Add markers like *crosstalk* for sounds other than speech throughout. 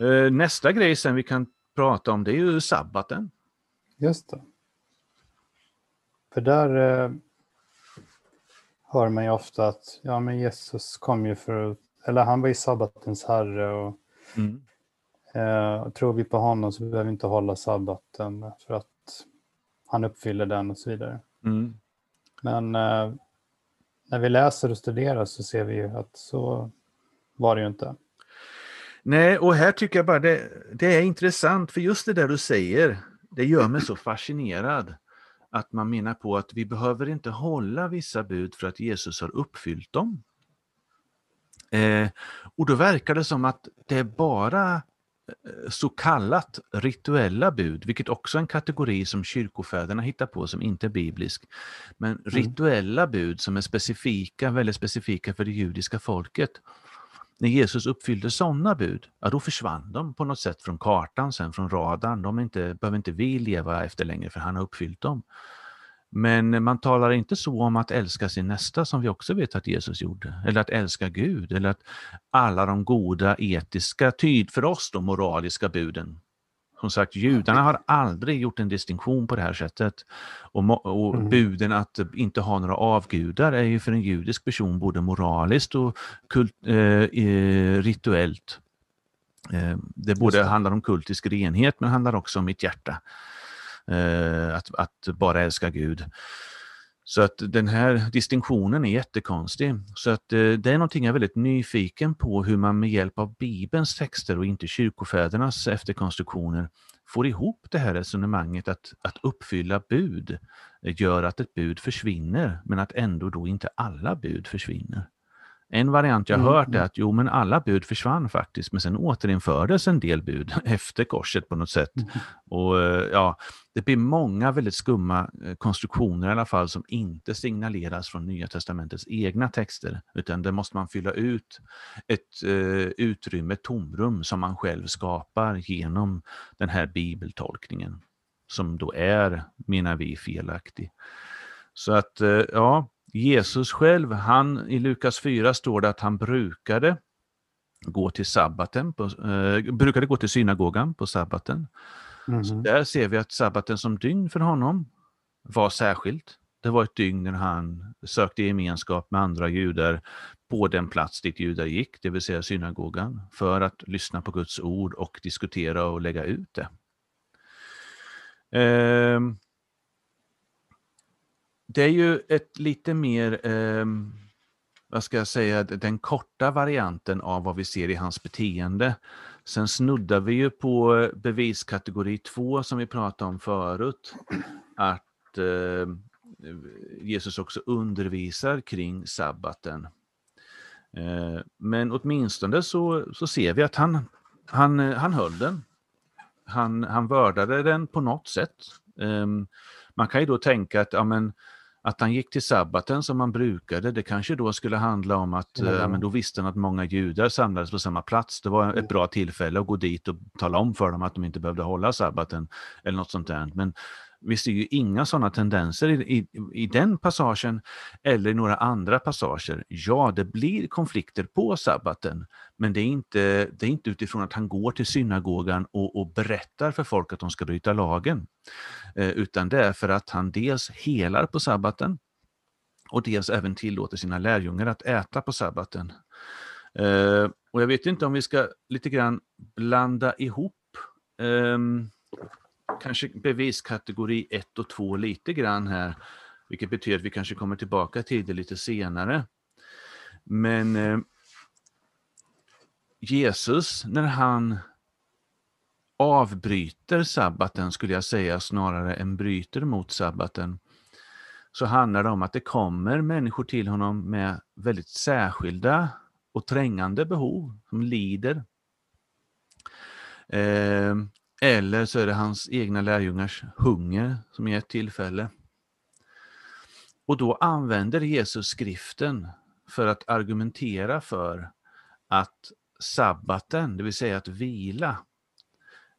Eh, nästa grej sen vi kan prata om det är ju sabbaten. Just det. För där eh, hör man ju ofta att ja, men Jesus kom ju för att, eller han var ju sabbatens herre och mm. eh, tror vi på honom så behöver vi inte hålla sabbaten för att han uppfyller den och så vidare. Mm. Men eh, när vi läser och studerar så ser vi ju att så var det ju inte. Nej, och här tycker jag bara det, det är intressant, för just det där du säger, det gör mig så fascinerad. Att man menar på att vi behöver inte hålla vissa bud för att Jesus har uppfyllt dem. Eh, och då verkar det som att det är bara eh, så kallat rituella bud, vilket också är en kategori som kyrkofäderna hittar på som inte är biblisk. Men mm. rituella bud som är specifika, väldigt specifika för det judiska folket när Jesus uppfyllde sådana bud, ja då försvann de på något sätt från kartan, sen från radarn. De inte, behöver inte vi leva efter längre för han har uppfyllt dem. Men man talar inte så om att älska sin nästa som vi också vet att Jesus gjorde, eller att älska Gud, eller att alla de goda etiska, tyd för oss då moraliska buden som sagt, judarna har aldrig gjort en distinktion på det här sättet. Och, och mm. buden att inte ha några avgudar är ju för en judisk person både moraliskt och kult, eh, rituellt. Eh, det både handlar om kultisk renhet men handlar också om mitt hjärta. Eh, att, att bara älska Gud. Så att den här distinktionen är jättekonstig. Så att eh, det är någonting jag är väldigt nyfiken på hur man med hjälp av Bibelns texter och inte kyrkofädernas efterkonstruktioner får ihop det här resonemanget att, att uppfylla bud eh, gör att ett bud försvinner men att ändå då inte alla bud försvinner. En variant jag mm, hört är mm. att jo, men alla bud försvann faktiskt, men sen återinfördes en del bud *laughs* efter korset på något sätt. Mm. Och eh, ja, Det blir många väldigt skumma eh, konstruktioner i alla fall som inte signaleras från Nya Testamentets egna texter, utan det måste man fylla ut ett uh, utrymme, ett tomrum som man själv skapar genom den här bibeltolkningen, som då är, menar vi, felaktig. Så att, uh, ja, Jesus själv, han, i Lukas 4 står det att han brukade gå till sabbaten, på, eh, brukade gå till synagogan på sabbaten. Mm. Så där ser vi att sabbaten som dygn för honom var särskilt. Det var ett dygn när han sökte gemenskap med andra judar på den plats dit judar gick, det vill säga synagogan, för att lyssna på Guds ord och diskutera och lägga ut det. Eh, det är ju ett lite mer, eh, vad ska jag säga, den korta varianten av vad vi ser i hans beteende. Sen snuddar vi ju på eh, beviskategori 2 som vi pratade om förut. Att eh, Jesus också undervisar kring sabbaten. Eh, men åtminstone så, så ser vi att han, han, eh, han höll den. Han, han vördade den på något sätt. Ehm, man kan ju då tänka att ja, men, att han gick till sabbaten som han brukade, det kanske då skulle handla om att mm. äh, men då visste han att många judar samlades på samma plats. Det var ett mm. bra tillfälle att gå dit och tala om för dem att de inte behövde hålla sabbaten eller något sånt där. Men vi ser ju inga sådana tendenser i, i, i, den passagen eller i några andra passager. Ja, det blir konflikter på sabbaten, men det är inte, det är inte utifrån att han går till synagogan och, och berättar för folk att de ska bryta lagen, eh, utan det är för att han dels helar på sabbaten och dels även tillåter sina lärjungar att äta på sabbaten. Eh, och jag vet inte om vi ska lite grann blanda ihop eh, kanske beviskategori 1 och 2 lite grann här, vilket betyder att vi kanske kommer tillbaka till det lite senare. Men eh, Jesus, när han avbryter sabbaten, skulle jag säga, snarare än bryter mot sabbaten, så handlar det om att det kommer människor till honom med väldigt särskilda och trängande behov, som lider. Eh, eller så är det hans egna lärjungars hunger som är ett tillfälle. Och då använder Jesus skriften för att argumentera för att sabbaten, det vill säga att vila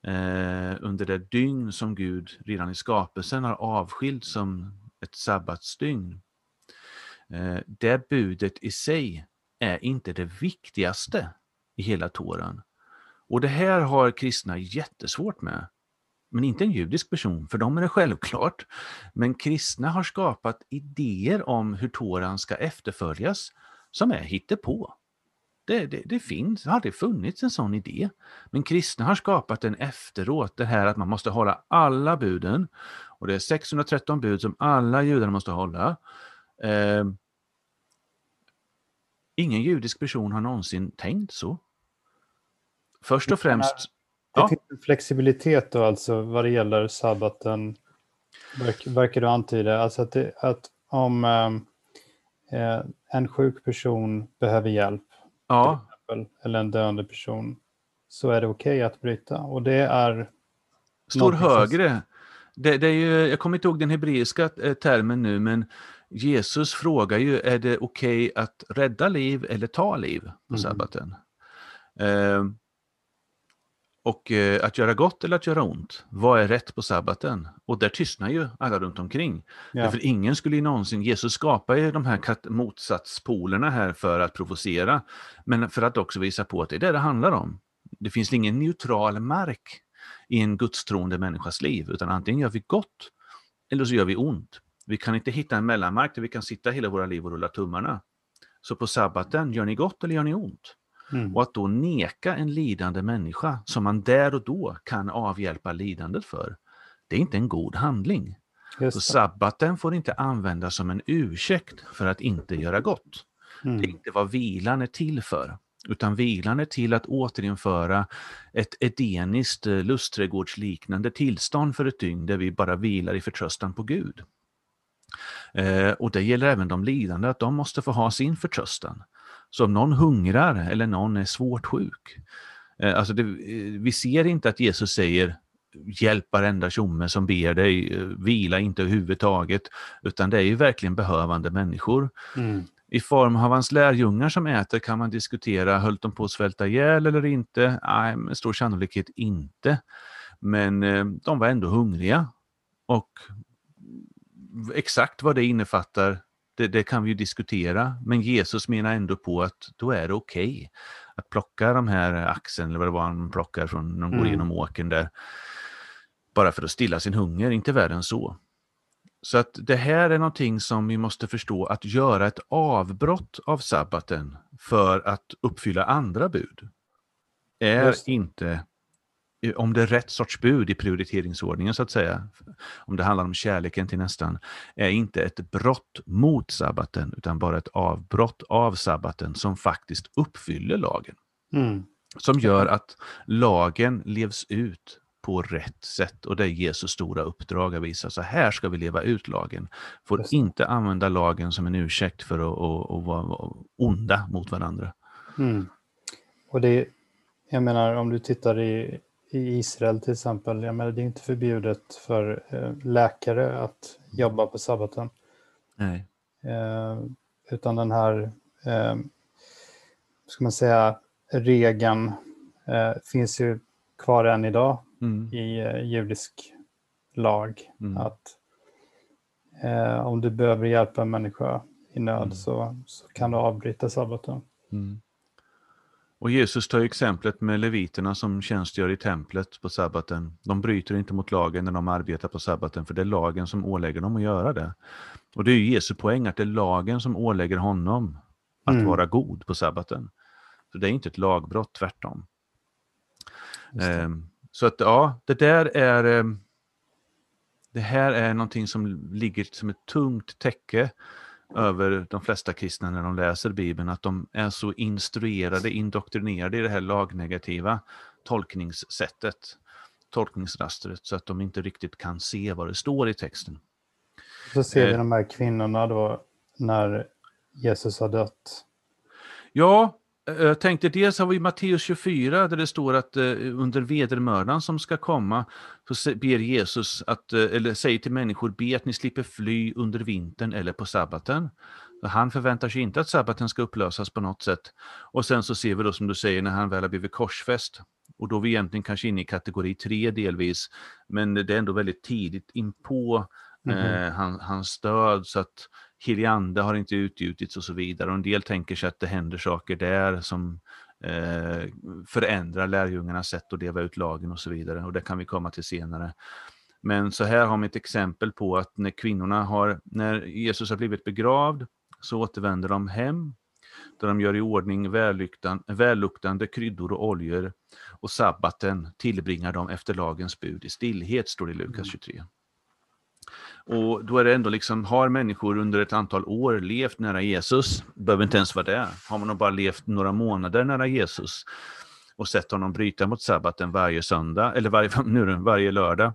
eh, under det dygn som Gud redan i skapelsen har avskilt som ett sabbatsdygn. Eh, det budet i sig är inte det viktigaste i hela Toran. Och det här har kristna jättesvårt med. Men inte en judisk person, för dem är det självklart. Men kristna har skapat idéer om hur Toran ska efterföljas som är hittepå. Det, det, det finns, har aldrig funnits en sån idé. Men kristna har skapat den efteråt, det här att man måste hålla alla buden. Och det är 613 bud som alla judar måste hålla. Eh, ingen judisk person har någonsin tänkt så. Först och främst... Det ja. finns en flexibilitet då alltså vad det gäller sabbaten, verk, verkar du antyda. Alltså att, det, att om eh, en sjuk person behöver hjälp, ja. exempel, eller en döende person, så är det okej okay att bryta. Och det är... Står högre. Som... Det, det, är ju, jag kommer inte ihåg den hebreiska eh, termen nu, men Jesus frågar ju, är det okej okay att rädda liv eller ta liv på mm. sabbaten? Eh, och eh, att göra gott eller att göra ont, vad är rätt på sabbaten? Och där tystnar ju alla runt omkring. Ja. För ingen skulle ju någonsin, Jesus skapar ju de här motsatspolerna här för att provocera, men för att också visa på att det är det det handlar om. Det finns ingen neutral mark i en gudstroende människas liv, utan antingen gör vi gott eller så gör vi ont. Vi kan inte hitta en mellanmark där vi kan sitta hela våra liv och rulla tummarna. Så på sabbaten, gör ni gott eller gör ni ont? Mm. Och att då neka en lidande människa som man där och då kan avhjälpa lidandet för, det är inte en god handling. Så sabbaten får inte användas som en ursäkt för att inte göra gott. Mm. Det är inte vad vilan är till för, utan vilan är till att återinföra ett edeniskt eh, lustträdgårdsliknande tillstånd för ett dygn där vi bara vilar i förtröstan på Gud. Eh, och det gäller även de lidande, att de måste få ha sin förtröstan. Så om någon hungrar eller någon är svårt sjuk, eh, alltså det, eh, vi ser inte att Jesus säger hjälp varenda tjomme som ber dig, eh, vila inte överhuvudtaget, utan det är ju verkligen behövande människor. Mm. I form av hans lärjungar som äter kan man diskutera, höll de på att svälta ihjäl eller inte? Nej, med stor sannolikhet inte. Men de var ändå hungriga. Och exakt vad det innefattar det, det, kan vi ju diskutera, men Jesus menar ändå på att då är det okej okay att plocka de här axeln, eller vad det var han plockar från när de går mm. igenom åken där, bara för att stilla sin hunger, inte värre än så. Så att det här är någonting som vi måste förstå, att göra ett avbrott av sabbaten för att uppfylla andra bud är inte om det är rätt sorts bud i prioriteringsordningen så att säga, om det handlar om kärleken till nästan, är inte ett brott mot sabbaten utan bara ett avbrott av sabbaten som faktiskt uppfyller lagen. Mm. Som gör att lagen levs ut på rätt sätt och det är Jesus stora uppdrag att visa, så här ska vi leva ut lagen. Får inte använda lagen som en ursäkt för att, att, att vara onda mot varandra. Mm. Och det, jag menar om du tittar i i Israel till exempel, jag menar, det är inte förbjudet för eh, läkare att jobba på sabbaten. Nej. Eh, utan den här, eh, ska man säga, regeln eh, finns ju kvar än idag mm. i eh, judisk lag. Mm. Att eh, om du behöver hjälpa en människa i nöd mm. så, så kan du avbryta sabbaten. Mm. Och Jesus tar exemplet med leviterna som tjänstgör i templet på sabbaten. De bryter inte mot lagen när de arbetar på sabbaten, för det är lagen som ålägger dem att göra det. Och det är ju Jesu poäng, att det är lagen som ålägger honom att mm. vara god på sabbaten. Så det är inte ett lagbrott, tvärtom. Um, så att ja, det där är... Um, det här är någonting som ligger som ett tungt täcke över de flesta kristna när de läser Bibeln, att de är så instruerade, indoktrinerade i det här lagnegativa tolkningssättet, tolkningsrastret, så att de inte riktigt kan se vad det står i texten. Så ser vi eh. de här kvinnorna då, när Jesus har dött. Ja, jag eh, tänkte dels har vi Matteus 24 där det står att eh, under vedermördan som ska komma så ber Jesus att, eh, eller säger till människor, be att ni slipper fly under vintern eller på sabbaten. Han förväntar sig inte att sabbaten ska upplösas på något sätt. Och sen så ser vi då som du säger när han väl har blivit korsfäst. Och då är vi egentligen kanske inne i kategori 3 delvis. Men det är ändå väldigt tidigt inpå mm -hmm. eh, han, hans död så att helig ande har inte utgjutits och så vidare. Och en del tänker sig att det händer saker där som eh, förändrar lärjungarnas sätt att leva ut lagen och så vidare. Och det kan vi komma till senare. Men så här har vi ett exempel på att när kvinnorna har, när Jesus har blivit begravd, så återvänder de hem, där de gör i ordning välluktande kryddor och oljor, och sabbaten tillbringar de efter lagens bud i stillhet, står det i Lukas 23. Och då är det ändå liksom, har människor under ett antal år levt nära Jesus, behöver inte ens vara det, har man bara levt några månader nära Jesus och sett honom bryta mot sabbaten varje söndag, eller varje, *laughs* nu, varje lördag,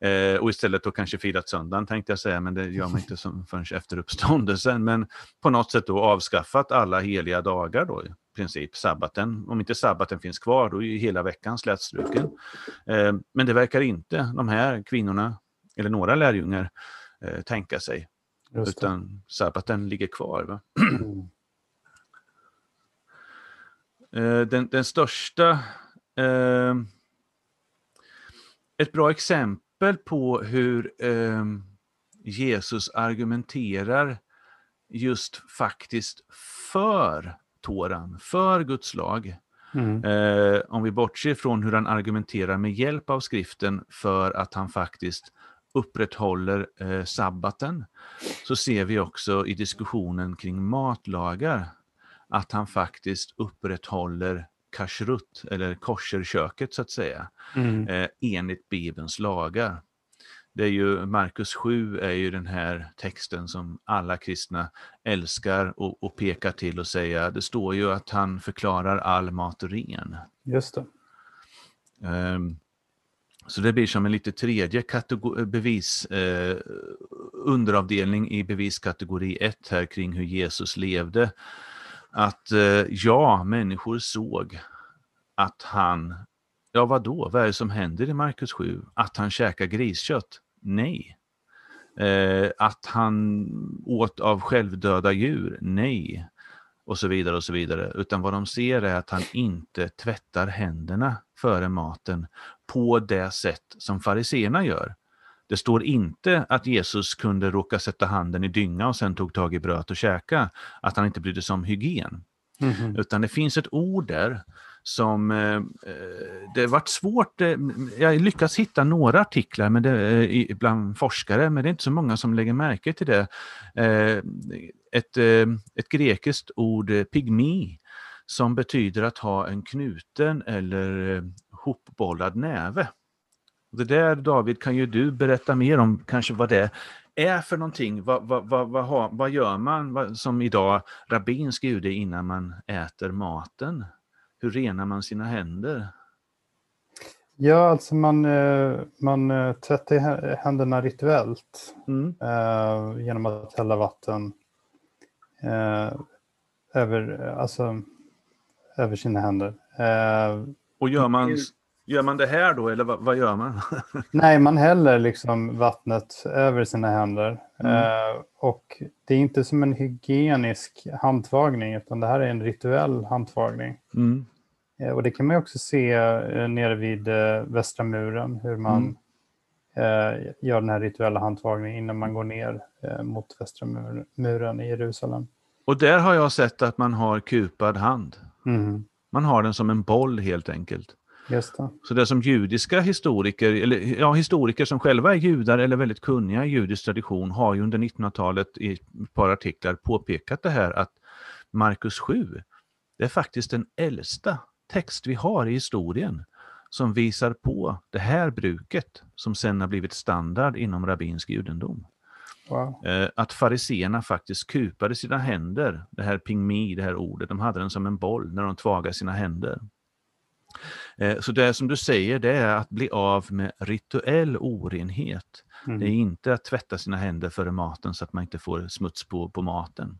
eh, och istället då kanske firat söndagen tänkte jag säga, men det gör man inte som, förrän efter uppståndelsen, men på något sätt då avskaffat alla heliga dagar då, i princip, sabbaten. Om inte sabbaten finns kvar, då är ju hela veckan slätstruken. Eh, men det verkar inte de här kvinnorna eller några lärjungar eh, tänka sig. Utan sabbaten ligger kvar. Mm. eh, den, den, största, eh, ett bra exempel på hur eh, Jesus argumenterar just faktiskt för Toran, för Guds lag. Mm. Eh, om vi bortser från hur han argumenterar med hjälp av skriften för att han faktiskt upprätthåller eh, sabbaten, så ser vi också i diskussionen kring matlagar att han faktiskt upprätthåller kashrut, eller kosherköket så att säga, mm. eh, enligt Bibelns lagar. Det är ju, Markus 7 är ju den här texten som alla kristna älskar och, och pekar till och säger, det står ju att han förklarar all mat ren. Just det. Um, så det blir som en lite tredje eh, bevis, eh, underavdelning i beviskategori 1 här kring hur Jesus levde. Att eh, ja, människor såg att han, ja vad då? vad är det som händer i Markus 7? Att han käkar griskött? Nej. Eh, att han åt av självdöda djur? Nej. Och så vidare och så vidare. Utan vad de ser är att han inte tvättar händerna före maten på det sätt som fariseerna gör. Det står inte att Jesus kunde råka sätta handen i dynga och sen tog tag i bröd och käka, att han inte brydde sig om hygien. Mm -hmm. Utan det finns ett ord där som eh, det har varit svårt. Eh, jag lyckats hitta några artiklar med det, eh, bland forskare, men det är inte så många som lägger märke till det. Eh, ett, eh, ett grekiskt ord, eh, pygmi, som betyder att ha en knuten eller hopbollad näve. Det där David kan ju du berätta mer om kanske vad det är för någonting. Vad, vad, vad, vad, vad gör man som idag rabbinsk UD innan man äter maten? Hur renar man sina händer? Ja, alltså man, eh, man eh, tvättar händerna rituellt mm. eh, genom att hälla vatten över, alltså, över sina händer. Och gör man, gör man det här då, eller vad, vad gör man? *laughs* Nej, man häller liksom vattnet över sina händer. Mm. Eh, och det är inte som en hygienisk handtvagning, utan det här är en rituell handtvagning. Mm. Eh, och det kan man också se eh, nere vid eh, Västra muren, hur man mm. eh, gör den här rituella handtvagningen innan man går ner eh, mot Västra muren i Jerusalem. Och där har jag sett att man har kupad hand. Mm. Man har den som en boll helt enkelt. Just det. Så det som judiska historiker, eller ja, historiker som själva är judar eller väldigt kunniga i judisk tradition, har ju under 1900-talet i ett par artiklar påpekat det här att Markus 7, det är faktiskt den äldsta text vi har i historien som visar på det här bruket som sen har blivit standard inom rabbinsk judendom. Wow. Eh, att fariseerna faktiskt kupade sina händer, det här pingmi, det här ordet, de hade den som en boll när de tvagade sina händer. Eh, så det som du säger, det är att bli av med rituell orenhet. Mm. Det är inte att tvätta sina händer före maten så att man inte får smuts på, på maten.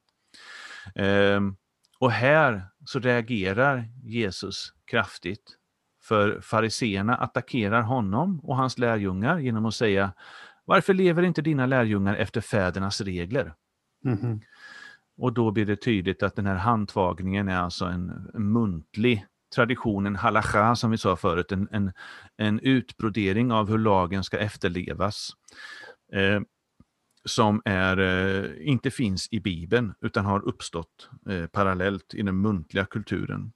Ehm, och här så reagerar Jesus kraftigt. För fariseerna attackerar honom och hans lärjungar genom att säga Varför lever inte dina lärjungar efter fädernas regler? Mm. Och då blir det tydligt att den här handtvagningen är alltså en, en muntlig tradition, en halacha som vi sa förut, en, en, en utbrodering av hur lagen ska efterlevas. Eh, som är, eh, inte finns i Bibeln utan har uppstått eh, parallellt i den muntliga kulturen.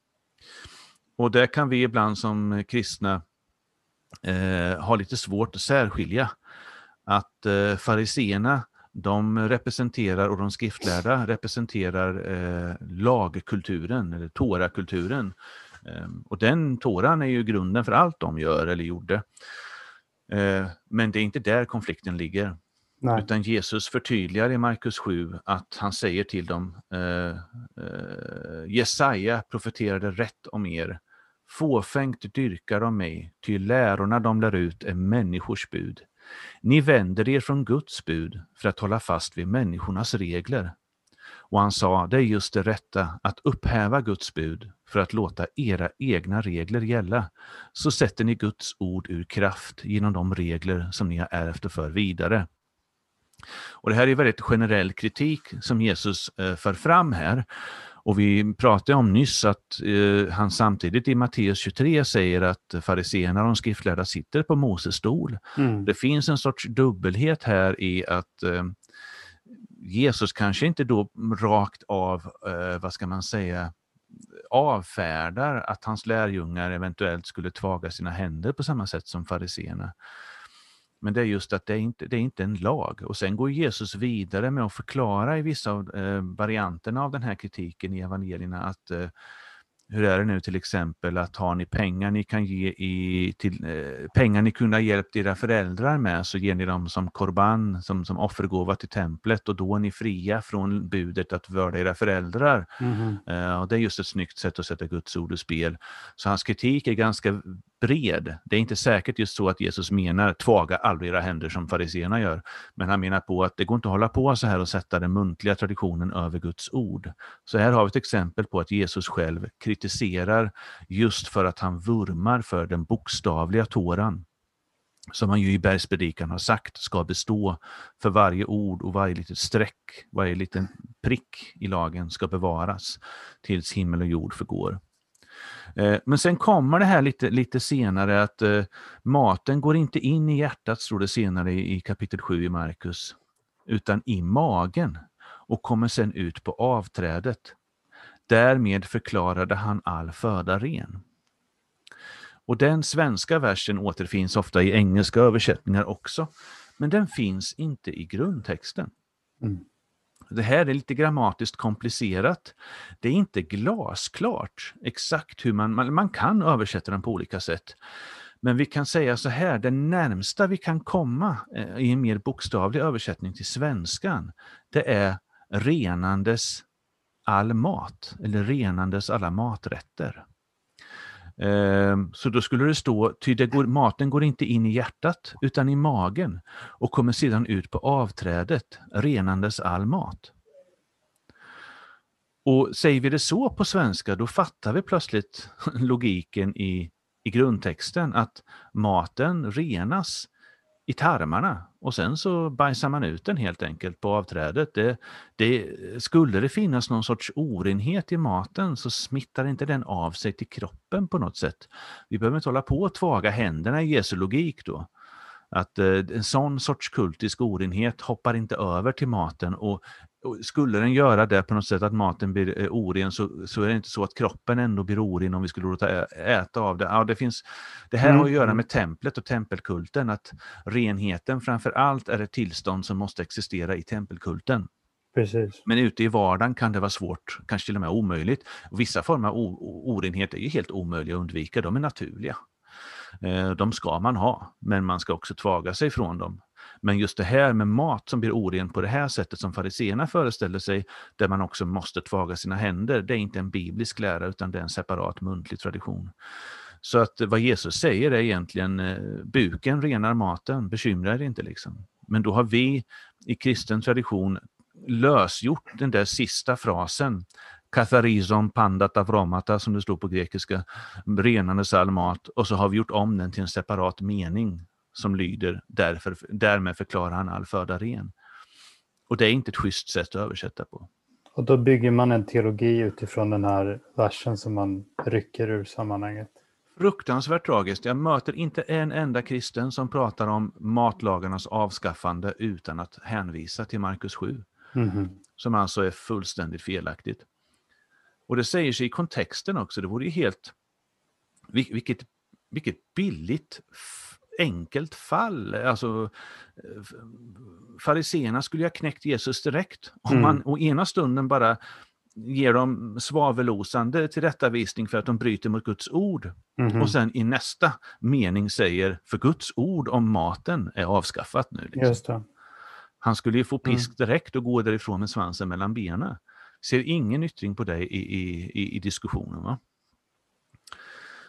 Och där kan vi ibland som kristna eh, ha lite svårt att särskilja att eh, fariseerna de representerar, och de skriftlärda representerar eh, lagkulturen, eller Torakulturen. Eh, och den Toran är ju grunden för allt de gör eller gjorde. Eh, men det är inte där konflikten ligger. Nej. Utan Jesus förtydligar i Markus 7 att han säger till dem, eh, eh, Jesaja profeterade rätt om er, fåfängt dyrkar de mig, ty lärorna de lär ut är människors bud. Ni vänder er från Guds bud för att hålla fast vid människornas regler. Och han sa, det är just det rätta, att upphäva Guds bud för att låta era egna regler gälla. Så sätter ni Guds ord ur kraft genom de regler som ni har ärvt och för vidare. Och Det här är väldigt generell kritik som Jesus eh, för fram här. Och vi pratade om nyss att eh, han samtidigt i Matteus 23 säger att fariséerna och de skriftlärda sitter på Moses stol. Mm. Det finns en sorts dubbelhet här i att eh, Jesus kanske inte då rakt av, eh, vad ska man säga, avfärdar att hans lärjungar eventuellt skulle tvaga sina händer på samma sätt som fariséerna. Men det är just att det är inte det är inte en lag. Och sen går Jesus vidare med att förklara i vissa av eh, varianterna av den här kritiken i evangelierna att eh, hur är det nu till exempel att har ni pengar ni kan ge i, till, eh, pengar ni kunde ha hjälpt era föräldrar med så ger ni dem som korban, som, som offergåva till templet och då är ni fria från budet att vörda era föräldrar. Mm. Eh, och Det är just ett snyggt sätt att sätta Guds ord ur spel. Så hans kritik är ganska bred. Det är inte säkert just så att Jesus menar tvaga aldrig era händer som fariséerna gör, men han menar på att det går inte att hålla på så här och sätta den muntliga traditionen över Guds ord. Så här har vi ett exempel på att Jesus själv kritiserar just för att han vurmar för den bokstavliga Toran som han ju i bergspredikan har sagt ska bestå för varje ord och varje litet streck, varje liten prick i lagen ska bevaras tills himmel och jord förgår. Eh, men sen kommer det här lite, lite senare att eh, maten går inte in i hjärtat, står det senare i, i kapitel 7 i Markus, utan i magen och kommer sen ut på avträdet. Därmed förklarade han all föda ren. Och den svenska versen återfinns ofta i engelska översättningar också, men den finns inte i grundtexten. Mm. Det här är lite grammatiskt komplicerat. Det är inte glasklart exakt hur man, man, man kan översätta den på olika sätt. Men vi kan säga så här, det närmsta vi kan komma eh, i en mer bokstavlig översättning till svenskan, det är renandes all mat, eller renandes alla maträtter. Ehm, så då skulle det stå, ty det går, maten går inte in i hjärtat utan i magen och kommer sedan ut på avträdet, renandes all mat. Och säger vi det så på svenska, då fattar vi plötsligt *laughs* logiken i, i grundtexten, att maten renas i tarmarna och sen så bajsar man ut den helt enkelt på avträdet. Det, det, skulle det finnas någon sorts orenhet i maten så smittar inte den av sig till kroppen på något sätt. Vi behöver inte hålla på att tvaga händerna i Jesu logik då. Att eh, en sån sorts kultisk orenhet hoppar inte över till maten och skulle den göra det på något sätt att maten blir eh, oren så, så är det inte så att kroppen ändå blir oren om vi skulle låta äta av det. Ja, det, finns, det här mm. har att göra mm. med templet och tempelkulten, att renheten framför allt är ett tillstånd som måste existera i tempelkulten. Precis. Men ute i vardagen kan det vara svårt, kanske till och med omöjligt. Vissa former av orenhet är ju helt omöjliga att undvika, de är naturliga. Eh, de ska man ha, men man ska också tvaga sig från dem. Men just det här med mat som blir oren på det här sättet som fariseerna föreställer sig, där man också måste tvaga sina händer, det är inte en biblisk lära utan det är en separat muntlig tradition. Så att vad Jesus säger är egentligen, eh, buken renar maten, bekymra er inte liksom. Men då har vi i kristen tradition lösgjort den där sista frasen, katharizon pandat avromata som det står på grekiska, renande all mat, och så har vi gjort om den till en separat mening som lyder därför, därmed förklarar han all föda ren. Och det är inte ett schysst sätt att översätta på. Och då bygger man en teologi utifrån den här versen som man rycker ur sammanhanget. Fruktansvärt tragiskt. Jag möter inte en enda kristen som pratar om matlagarnas avskaffande utan att hänvisa till Markus 7. Mm -hmm. Som alltså är fullständigt felaktigt. Och det säger sig i kontexten också, det vore ju helt... Vilket, vilket billigt, enkelt fall. Alltså, fariseerna skulle ju ha knäckt Jesus direkt. Om mm. man å ena stunden bara ger dem svavelosande tillrättavisning för att de bryter mot Guds ord. Mm. Och sen i nästa mening säger, för Guds ord om maten är avskaffat nu. Liksom. Han skulle ju få mm. pisk direkt och gå därifrån med svansen mellan benen. Ser ingen yttring på dig i, i, i, i diskussionen. Va?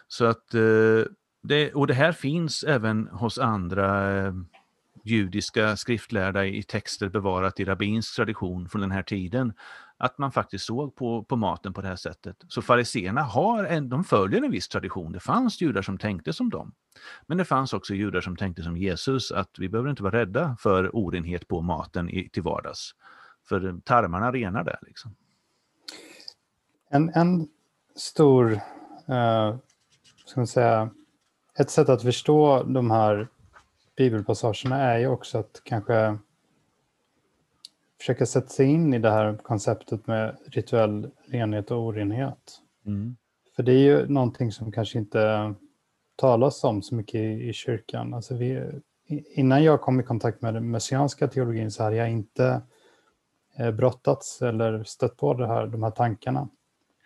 Så att, eh, det, och det här finns även hos andra eh, judiska skriftlärda i texter bevarat i rabbinsk tradition från den här tiden, att man faktiskt såg på, på maten på det här sättet. Så fariseerna har en, de följer en viss tradition. Det fanns judar som tänkte som dem. Men det fanns också judar som tänkte som Jesus, att vi behöver inte vara rädda för orenhet på maten i, till vardags. För tarmarna renar det. Liksom. En, en stor, eh, ska man säga, ett sätt att förstå de här bibelpassagerna är ju också att kanske försöka sätta sig in i det här konceptet med rituell renhet och orenhet. Mm. För det är ju någonting som kanske inte talas om så mycket i, i kyrkan. Alltså vi, innan jag kom i kontakt med den messianska teologin så hade jag inte eh, brottats eller stött på det här, de här tankarna.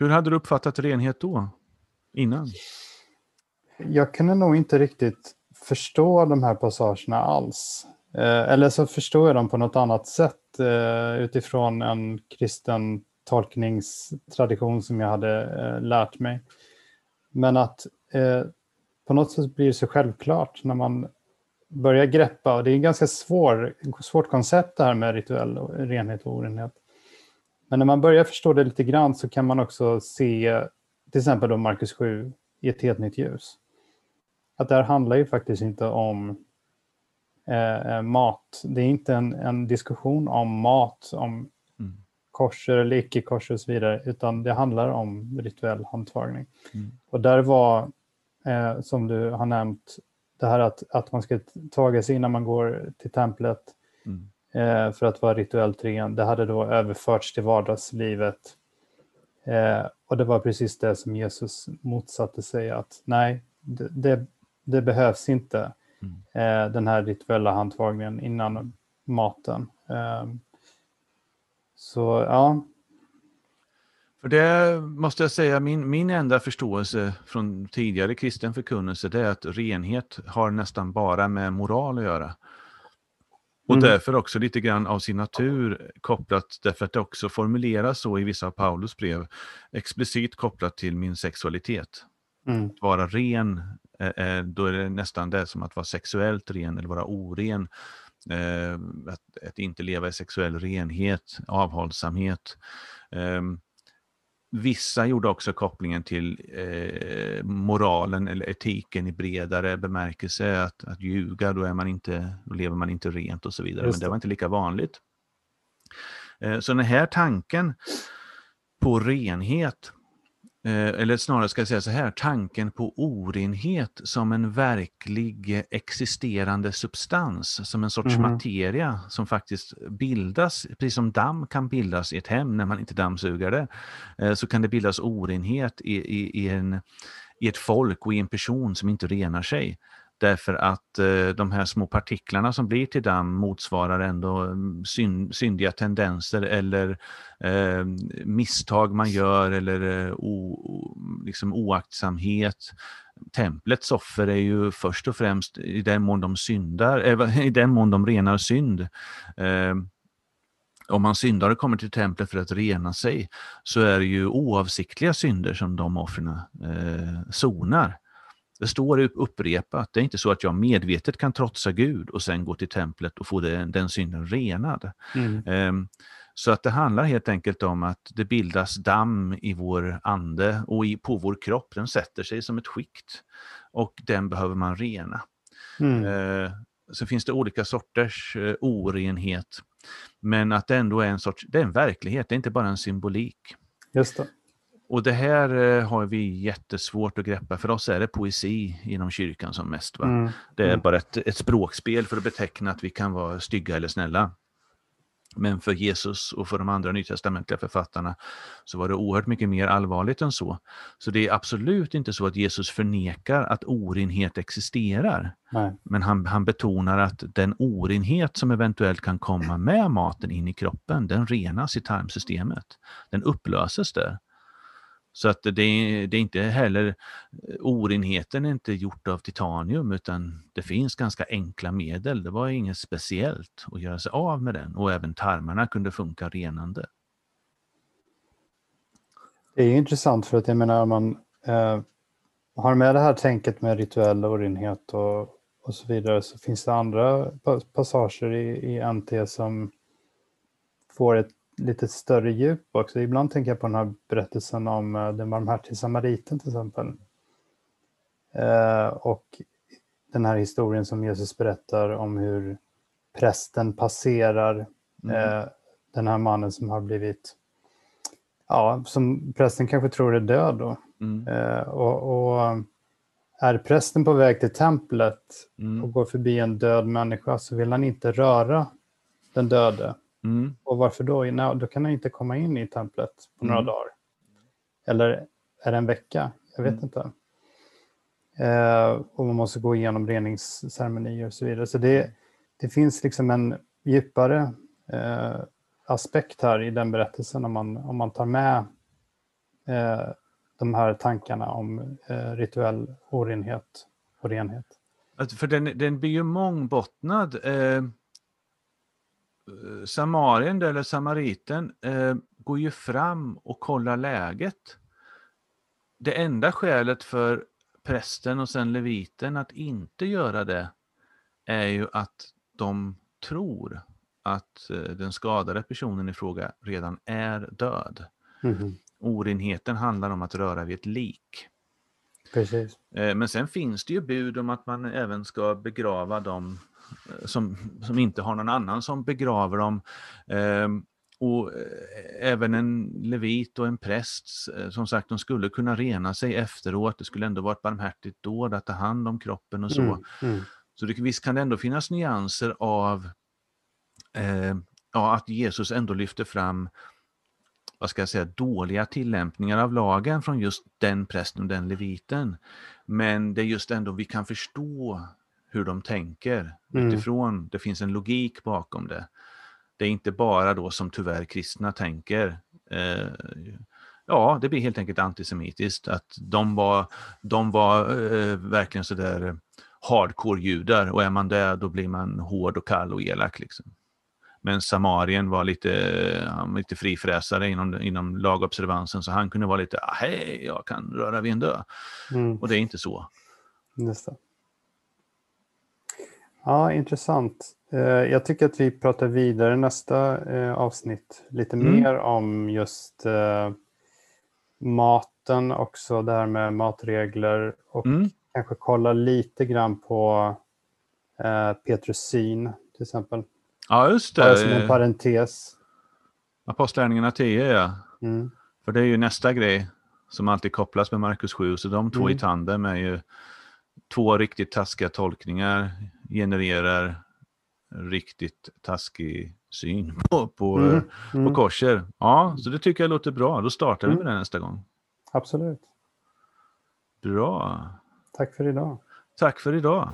Hur hade du uppfattat renhet då? Innan? Jag kunde nog inte riktigt förstå de här passagerna alls. Eh, eller så förstår jag dem på något annat sätt eh, utifrån en kristen tolkningstradition som jag hade eh, lärt mig. Men att eh, på något sätt blir det så självklart när man börjar greppa, och det är ett ganska svår, svårt koncept det här med rituell renhet och orenhet. Men när man börjar förstå det lite grann så kan man också se till exempel då Markus 7 i ett helt nytt ljus. Att det här handlar ju faktiskt inte om eh, mat. Det är inte en, en, diskussion om mat, om mm. korser eller icke korser och så vidare, utan det handlar om rituell handtagning. Mm. Och där var, eh, som du har nämnt, det här att, att man ska taga sig innan man går till templet mm. Eh, för att vara rituellt ren, det hade då överförts till vardagslivet. Eh, och det var precis det som Jesus motsatte sig, att nej, det, det, det behövs inte mm. eh, den här rituella handtagningen innan maten. Så ja. För det måste jag säga, min, min enda förståelse från tidigare kristen förkunnelse det är att renhet har nästan bara med moral att göra. Och mm. därför också lite grann av sin natur kopplat, därför att det också formuleras så i vissa av Paulus brev, explicit kopplat till min sexualitet. Mm. Att vara ren, eh, eh, då är det nästan det som att vara sexuellt ren eller vara oren. Eh, att, att inte leva i sexuell renhet, avhållsamhet. Ehm, vissa gjorde också kopplingen till moralen eller etiken i bredare bemärkelse. Att, att ljuga, då, är man inte, lever man inte rent och så vidare. Men det var inte lika vanligt. så den här tanken på renhet Eh, eller snarare ska jag säga så här, tanken på orenhet som en verklig existerande substans, som en sorts mm. materia som faktiskt bildas, precis som damm kan bildas i ett hem när man inte dammsugar det, eh, så kan det bildas orenhet i, i, i, en, i ett folk och i en person som inte renar sig. Därför att eh, de här små partiklarna som blir till damm motsvarar ändå mm, synd, syndiga tendenser eller eh, misstag man gör eller eh, o, liksom oaktsamhet. Templets offer är ju först och främst i den mån de syndar, äh, i den mån de renar synd. Eh, om man syndar och kommer till templet för att rena sig så är det ju oavsiktliga synder som de offren eh, sonar. Det står upprepat, det är inte så att jag medvetet kan trotsa Gud och sen gå till templet och få den, den synden renad. Mm. Um, så att det handlar helt enkelt om att det bildas damm i vår ande och i, på vår kropp. Den sätter sig som ett skikt och den behöver man rena. Mm. Uh, så finns det olika sorters uh, orenhet. Men att det ändå är en sorts, det är en verklighet, det är inte bara en symbolik. Just det. Och det här eh, har vi jättesvårt att greppa. För oss är det poesi inom kyrkan som mest. Va? Mm. Det är mm. bara ett, ett språkspel för att beteckna att vi kan vara stygga eller snälla. Men för Jesus och för de andra nytestamentliga författarna så var det oerhört mycket mer allvarligt än så. Så det är absolut inte så att Jesus förnekar att orenhet existerar. Nej. Men han, han betonar att den orenhet som eventuellt kan komma med maten in i kroppen, den renas i tarmsystemet. Den upplöses där. Så att det, är, det är inte heller, eh, orenheten är inte gjort av titanium utan det finns ganska enkla medel. Det var inget speciellt att göra sig av med den och även tarmarna kunde funka renande. Det är intressant för att jag menar om man eh, har med det här tänket med rituell orenhet och, och så vidare så finns det andra passager i, i NT som får ett lite större djup också. Ibland tänker jag på den här berättelsen om uh, den barmhärtige samariten till exempel. Uh, och den här historien som Jesus berättar om hur prästen passerar mm. uh, den här mannen som har blivit, ja, som prästen kanske tror är död då. Mm. och, och är prästen på väg till templet mm. och går förbi en död människa så vill han inte röra den döde. Mm. Och varför då? No, då kan han inte komma in i templet på några mm. dagar. Eller är det en vecka? Jag vet mm. inte. Eh, och man måste gå igenom reningsceremonier och så vidare. Så det, det finns liksom en djupare eh, aspekt här i den berättelsen om man, om man tar med eh, de här tankarna om eh, rituell orenhet och renhet. För den, den blir ju mångbottnad. Eh, Samarien eller samariten eh, går ju fram och kollar läget. Det enda skälet för prästen och sen leviten att inte göra det är ju att de tror att eh, den skadade personen i fråga redan är död. Mm. Orenheten handlar om att röra vid ett lik. Precis. Men sen finns det ju bud om att man även ska begrava dem som, som inte har någon annan som begraver dem. Eh, och även en levit och en präst, eh, som sagt, de skulle kunna rena sig efteråt. Det skulle ändå vara ett barmhärtigt dåd att ta hand om kroppen och så. Mm, mm. Så det, visst kan det ändå finnas nyanser av eh, ja, att Jesus ändå lyfter fram vad ska jag säga, dåliga tillämpningar av lagen från just den prästen och den leviten. Men det är just ändå vi kan förstå hur de tänker mm. utifrån, det finns en logik bakom det. Det är inte bara då som tyvärr kristna tänker. Eh, ja, det blir helt enkelt antisemitiskt. Att de var, de var eh, verkligen sådär hardcore-judar och är man det då blir man hård och kall och elak. Liksom. Men Samarien var lite, han lite frifräsare inom, inom lagobservansen så han kunde vara lite, ah, hej, jag kan röra vid en dö. Mm. Och det är inte så. Det. Ja, intressant. Eh, jag tycker att vi pratar vidare nästa eh, avsnitt lite mm. mer om just eh, maten också, det här med matregler och mm. kanske kolla lite grann på Petrus syn till exempel. Ja, just det. Bara som en parentes. Apostlagärningarna 10, ja. Mm. För det är ju nästa grej som alltid kopplas med Markus 7, så de två mm. i tandem är ju två riktigt taskiga tolkningar genererar riktigt taskig syn på, på, mm, mm. på korser. Ja, så det tycker jag låter bra. Då startar vi mm. med det nästa gång. Absolut. Bra. Tack för idag. Tack för idag.